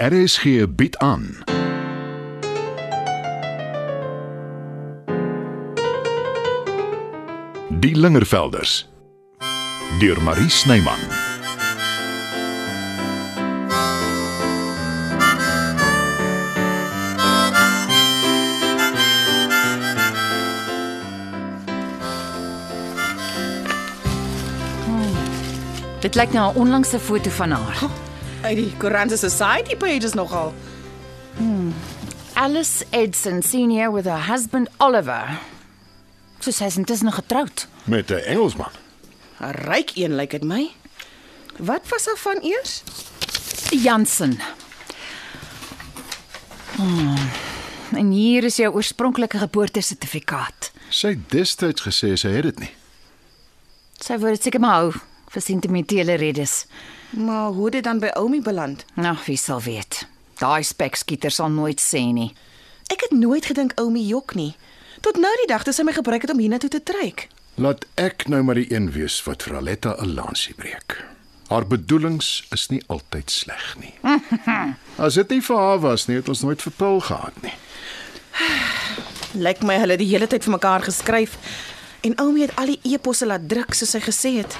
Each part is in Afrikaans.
RSG bied aan. Die Lingervelders deur Marie Snyman. Dit lyk na 'n onlangse foto van haar. Uit die Courant Society pages nogal. Alice Edson senior with her husband Oliver. So sy is intussen getroud. Met 'n Engelsman. 'n Ryk een lyk dit my. Wat was haar van eers? Jansen. Hmm. En hier is jou oorspronklike geboortesertifikaat. Sy het destyds gesê sy het dit nie. Sy wou dit seker maar hou vir sentimentele redes. Maar hoe het dit dan by Oumi beland? Nou, wie sal weet. Daai spekskieter sal nooit sê nie. Ek het nooit gedink Oumi jok nie. Tot nou die dag toe sy my gebruik het om hiernatoe te trek. Laat ek nou maar die een wees wat vir Aletta 'n lansie breek. Haar bedoelings is nie altyd sleg nie. As dit nie vir haar was nie, het ons nooit vir Paul gehad nie. Lyk my hulle het die hele tyd vir mekaar geskryf en Oumi het al die e-posse laat druk soos hy gesê het.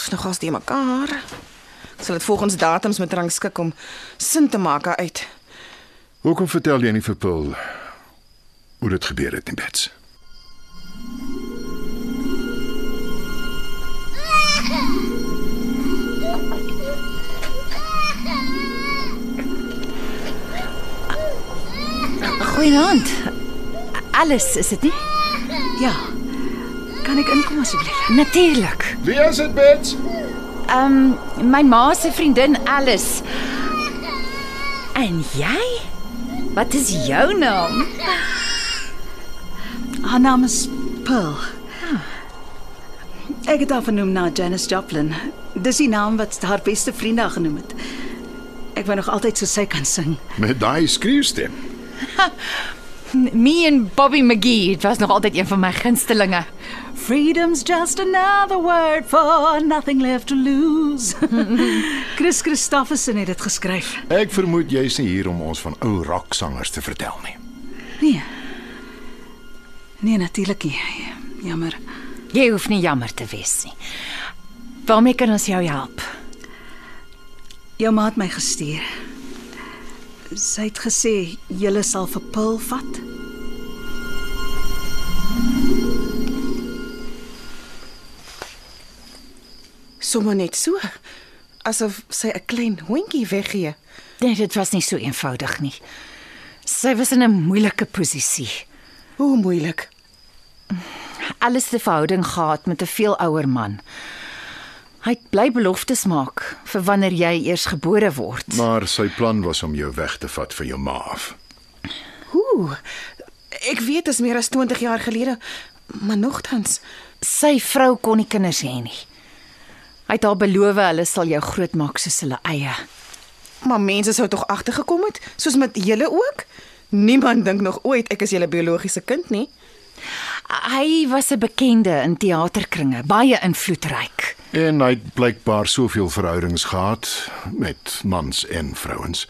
Is nog as die mekaar. Ek Sal dit volgens datums met rangskik om sin te maak uit. Hoekom vertel jy nie vir Paul hoe dit gebeur het nie, Bets? Goeienaand. Alles is dit nie? Ja. Kan ek inkom asseblief? Natuurlik. Wie is dit, Bets? Ehm um, my ma se vriendin Alice. En jy? Wat is jou naam? Haar naam is Pearl. Ek het haar vernoem na Janis Joplin. Dis die naam wat haar beste vriend haar genoem het. Ek wou nog altyd so sy kan sing. Met daai skreeustem. Me en Bobby McGee, dit was nog altyd een van my gunstelinge. Freedom's just another word for nothing left to lose. Chris Christofferson het dit geskryf. Ek vermoed jy's nie hier om ons van ou rocksangers te vertel nie. Nee. Nee, natuurlik nie. Jammer. Jy hoef nie jammer te wees nie. Waarmee kan ons jou help? Jou ma het my gestuur. Sy het gesê jy sal vir Pearl vat. Sommige net so asof sy 'n klein hondjie weggee. Nee, dit was nie so eenvoudig nie. Sy was in 'n moeilike posisie. Hoe moeilik. Alles te verhouding gehad met 'n veel ouer man. Hy het bly beloftes maak vir wanneer jy eers gebore word. Maar sy plan was om jou weg te vat vir jou ma af. Hoe? Ek weet dit is meer as 20 jaar gelede, maar nogtans, Sy vrou kon nie kinders hê nie. Hy het haar beloof hulle sal jou grootmaak soos hulle eie. maar mense sou tog agtergekom het, soos met julle ook? Niemand dink nog ooit ek is julle biologiese kind nie. Hy was 'n bekende in teaterkringe, baie invloedryk. En hy het blykbaar soveel verhoudings gehad met mans en vrouens.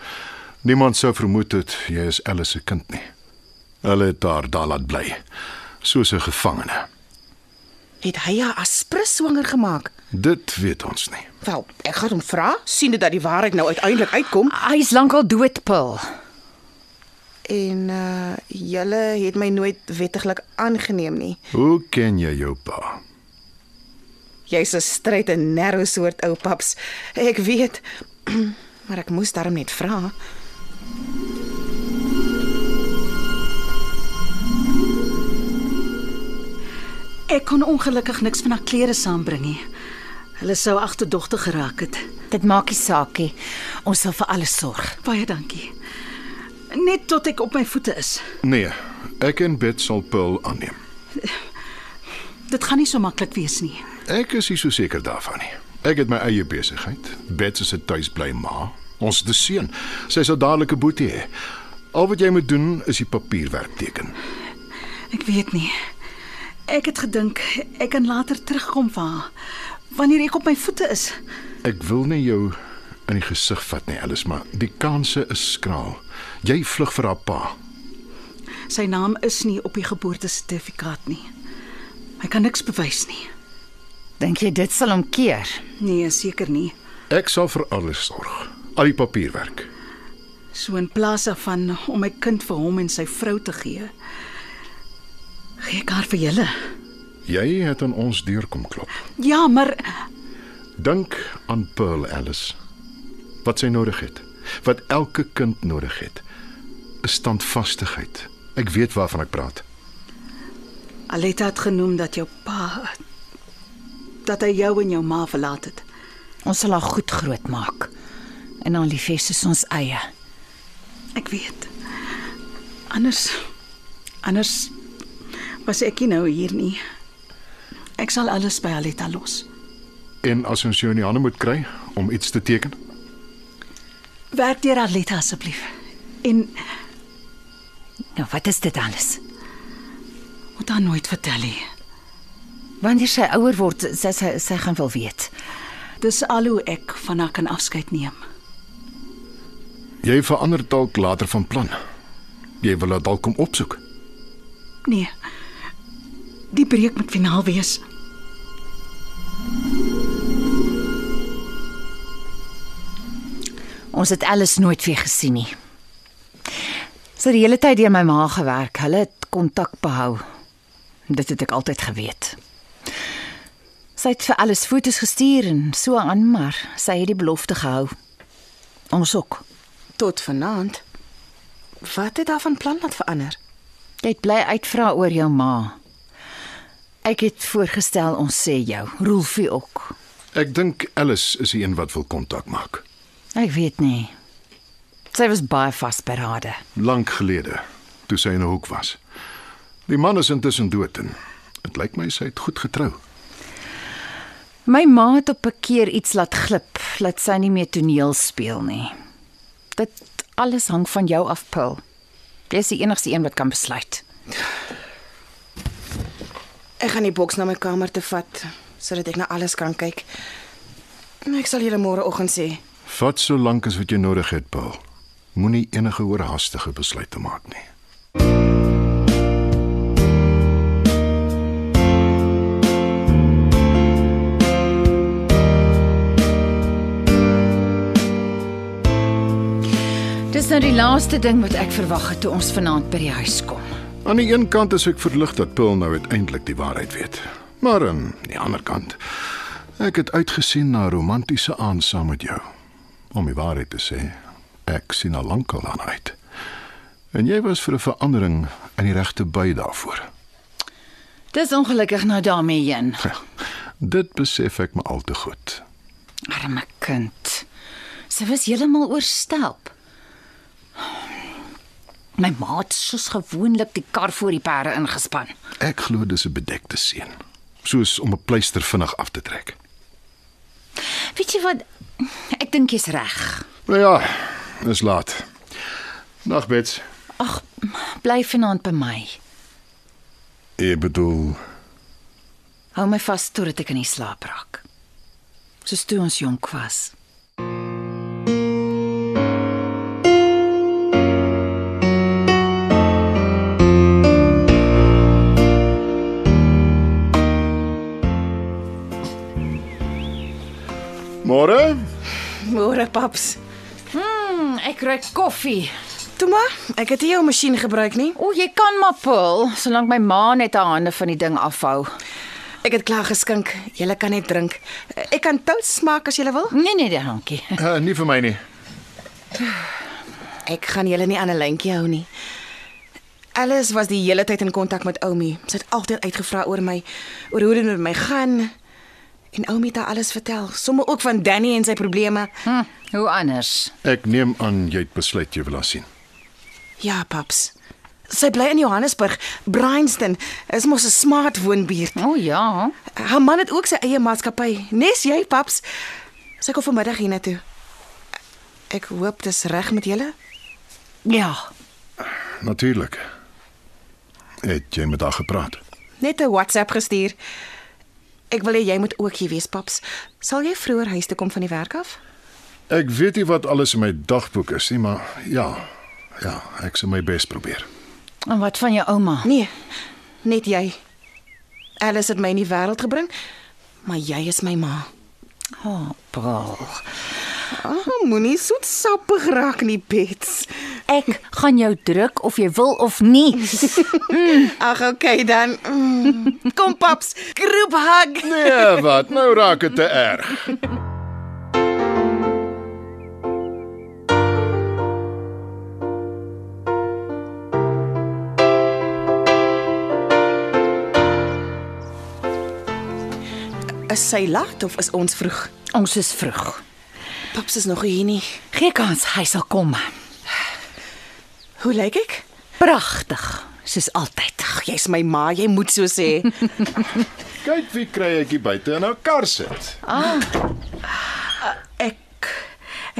Niemand sou vermoed het jy is Alice se kind nie. Hulle het haar daar laat bly, soos 'n gevangene. Het hy haar aspres swanger gemaak? Dit weet ons nie. Wel, ek gaan hom vra, sien dit dat die waarheid nou uiteindelik uitkom Hy's lankal dood, Paul. en uh julle het my nooit wettiglik aangeneem nie. Hoe ken jy jou pa? Jy's 'n stryd en narrow soort ou paps. Ek weet, maar ek moes daarom net vra. Ek kon ongelukkig niks van haar klere saambring nie. Hulle sou agterdogtig geraak het. Dit maak nie saak nie. Ons sal vir alles sorg. Baie dankie. Net tot ek op my voete is. Nee, ek en Bet sal Paul aanneem. Dit gaan nie so maklik wees nie. Ek is nie so seker daarvan nie. Ek het my eie besigheid. Bet is 'n tuisbly ma. Ons het 'n seun. Sy sal dadelik 'n boetie hê. Al wat jy moet doen is die papierwerk teken. Ek weet nie. Ek het gedink ek kan later terugkom vir haar wanneer ek op my voete is. Ek wil nie jou in die gesig vat nie, Alice, maar die kanse is skraal. Jy vlug vir haar pa. Sy naam is nie op die geboortesertifikaat nie. Hy kan niks bewys nie. Dink jy dit sal hom keer? Nee, seker nie. Ek sal vir alles sorg. Al die papierwerk. So in plaas daarvan om my kind vir hom en sy vrou te gee, gee ek haar vir julle. Jy het aan ons deur kom klop. Ja, maar Dink aan Pearl Alice. Wat sy nodig het. Wat elke kind nodig het. 'n Standvastigheid. Ek weet waarvan ek praat. Aletta het genoem dat jou pa dat hy jou en jou ma verlaat het. Ons sal haar goed grootmaak. En haar lief hê soos ons eie. Ek weet. Anders anders was ek nie nou hier nie. Ek sal alles by Aletta los. En as ons jou in die hande moet kry om iets te teken, Werk deur Aletta asseblief. En Nou, wat is dit alles? moet haar nooit vertel nie. Wanneer sy ouer word, sy sy, sy gaan wel weet. Dis al hoe ek van haar kan afskeid neem. jy verander dalk later van plan. Jy wil haar dalk kom opsoek. Nee. Die breek moet finaal wees. Ons het alles nooit weer gesien nie. Sy het die hele tyd deur my ma gewerk. Hulle het kontak behou. Dit het ek altyd geweet. Sy het vir alles foto's gestuur en so aan, maar sy het die belofte gehou. Ons ook. Tot vanaand. Wat het daarvan plan laat verander? Jy het bly uitvra oor jou ma. Ek het voorgestel ons sê jou, Rolfie ook. Ek dink Alice is die een wat wil kontak maak. Ek weet nie. Sy was baie vasberade. Lank gelede, toe sy in 'n hoek was. Die man is intussen dood en dit lyk my sy het goed getrou. My ma het op 'n keer iets laat glip, laat sy nie meer toneel speel nie. Dit alles hang van jou af, Paul. Jy is die enigste een wat kan besluit. Ek gaan die boks na my kamer te vat sodat ek na alles kan kyk. Ek sal julle môreoggend sê. Vat so lank as wat jy nodig het, Paul. Moenie enige oorhaastige besluite maak nie. Dis nou die laaste ding wat ek verwag het toe ons vanaand by die huis kom. Aan die een kant is ek verlig dat Paul nou uiteindelik die waarheid weet. Maar aan die ander kant, ek het uitgesien na 'n romantiese aand saam met jou. Om die waarheid te sê, ek sien al lankal aan uit. En jy was vir 'n verandering in die regte by daarvoor. Dis ongelukkig nou daarmee heen. Dit besef ek me al te goed. Arme kind. Sy was heeltemal oorstelp. My ma het soos gewoonlik die kar voor die perde ingespan. Ek glo dis 'n bedekte seën, soos om 'n pleister vinnig af te trek. Weet jy wat? Ek dink jy's reg. Nou ja, dis laat. Nag Bets. Ag, bly vanaand by my. Ek bedoel, Hou my vas totdat ek in die slaap raak. Soos toe ons jonk was. Môre? Môre paps. Mm, ek ruik koffie. Toe maar, ek het nie jou masjien gebruik nie. O, jy kan maar pul, solank my ma net haar hande van die ding afhou. Ek het klaar geskink. Julle kan net drink. Ek kan toast maak as julle wil. Nee nee, dankie. Uh, nie vir my nie. Ek gaan julle nie aan 'n lyntjie hou nie. Alice was die hele tyd in kontak met Oumi. Sy het altyd uitgevra oor my, oor hoe dit met my gaan. En Oumi het haar alles vertel, sommer ook van Danny en sy probleme. Hm, hoe anders? Ek neem aan jy het besluit jy wil haar sien. Ja, paps. Sy bly in Johannesburg, Bryanston. Is mos 'n smart woonbuurt. O ja. Haar man het ook sy eie maatskappy. Nes jy, paps. Sy kom vanmiddag hiernatoe. Ek hoop dis reg met julle. Ja. Natuurlik. Het jy met haar gepraat? Net 'n WhatsApp gestuur. Ek wil hê jy moet ook hier wees, paps. Sal jy vroeër huis toe kom van die werk af? Ek weet nie wat alles in my dagboek is nie, maar ja. Ja, ek sal my bes probeer. En wat van jou ouma? Nee, net jy. Alice het my in die wêreld gebring, maar jy is my ma. Oh, Paul. Ah, moenie soet sappig raak nie, Bets. Ek gaan jou druk of jy wil of nie. Ag, okay dan. Mm. Kom paps, groep hug. Nee, wat? Nou raak dit te erg. Is sy laat of is ons vroeg? Ons is vroeg. Paps is nog hier nie. Gee kans, hy sal kom. Hoe lyk ek? Pragtig, soos altyd. Ag, jy's my ma, jy moet so sê. Kyk wie kry ek hier buite in 'n kar sit. Ek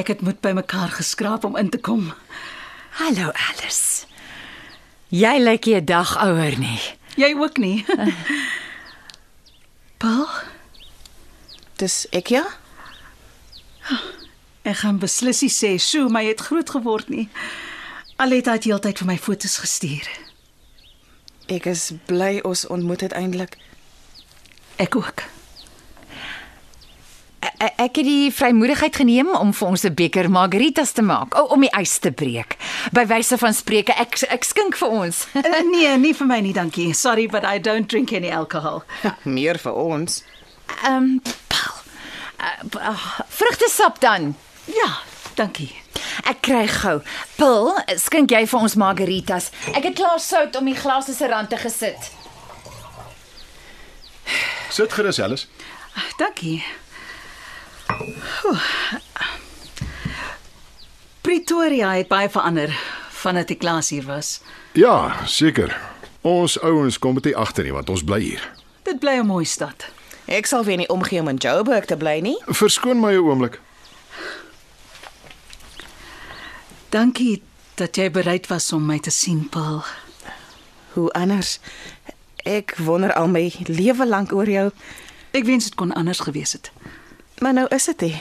ek het moed bymekaar geskraap om in te kom. Hallo Alice. Jy lyk nie 'n dag ouer nie. Jy ook nie. Paul, Dis ek ja? ek gaan beslis nie sê so, maar jy het groot geword nie. Aletta het heeltyd vir my fotos gestuur. Ek is bly ons ontmoet uiteindelik. Ek ook. E- e- Ek het die vrymoedigheid geneem om vir ons 'n beker margaritas te maak, o, om die ys te breek. By wyse van spreuke, ek ek skink vir ons. Uh, nee, nie vir my nie, dankie. Sorry, but I don't drink any alcohol. Meer vir ons. Ehm, um, Paul. Uh, uh, vrugtesap dan. Ja, dankie. Ek kry gou. Pil, skink jy vir ons margaritas. Ek het klaar sout om die glase se rand te gesit. Sit gerus, Alice. Dankie. Oeh. Pretoria het baie verander vandat ek laas hier was. Ja, seker. Ons ouens kom dit agter nie want ons bly hier. Dit bly 'n mooi stad. Ek sal weer nie omgee om in Joburg te bly nie. Verskoon my 'n oomblik. Dankie dat jy bereid was om my te sien, Paul. Hoe anders? Ek wonder al my lewe lank oor jou, Ek wens dit kon anders gewees het. maar nou is dit nie.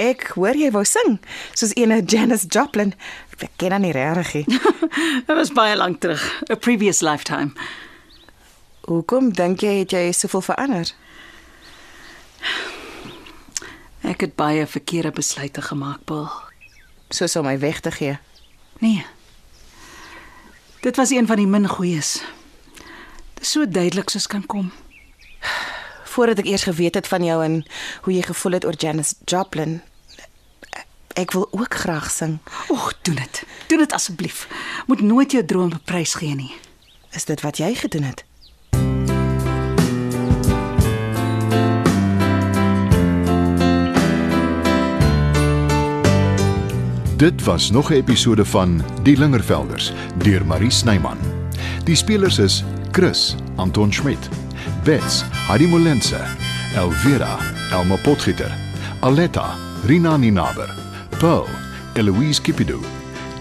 Ek hoor jy wou sing, soos ene Janis Joplin. Ek ken haar nie regtig nie. Dit was baie lank terug, a previous lifetime. Hoekom dink jy het jy soveel verander? Ek het baie verkeerde besluite gemaak, Paul. Soos om my weg te gee. Nee. Dit was een van die min goeies. Dit is so duidelik soos kan kom. Voordat ek eers geweet het van jou en hoe jy gevoel het oor Janis Joplin. Ek wil ook graag sing. Oeg, doen dit. Doen dit asseblief. Moet nooit jou droom beprys gee nie. Is dit wat jy gedoen het? Dit was nog 'n episode van Die Lingervelders deur Marie Snyman. Die spelers is Chris, Anton Schmidt, Bets, Heidi Molense, Elvira, Elma Potgieter, Aletta, Rina Ninaber, Pearl, Eloise Kipidu,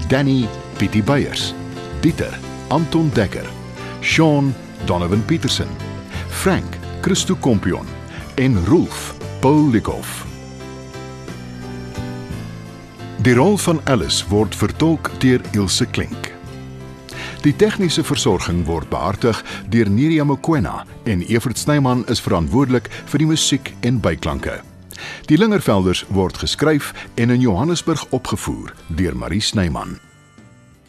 Danny, Pietie Beyers, Dieter, Anton Dekker, Sean, Donovan Petersen, Frank, Christo Kompion en Rolf, Paul Likoff. Die rol van Alice word vertolk deur Ilse Klink. Die tegniese versorging word behartig deur Neriya Mkwena en Evert Snyman is verantwoordelik vir die musiek en byklanke. Die Lingervelders word geskryf en in Johannesburg opgevoer deur Marie Snyman.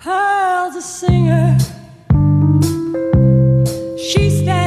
Pearl's a singer. She stands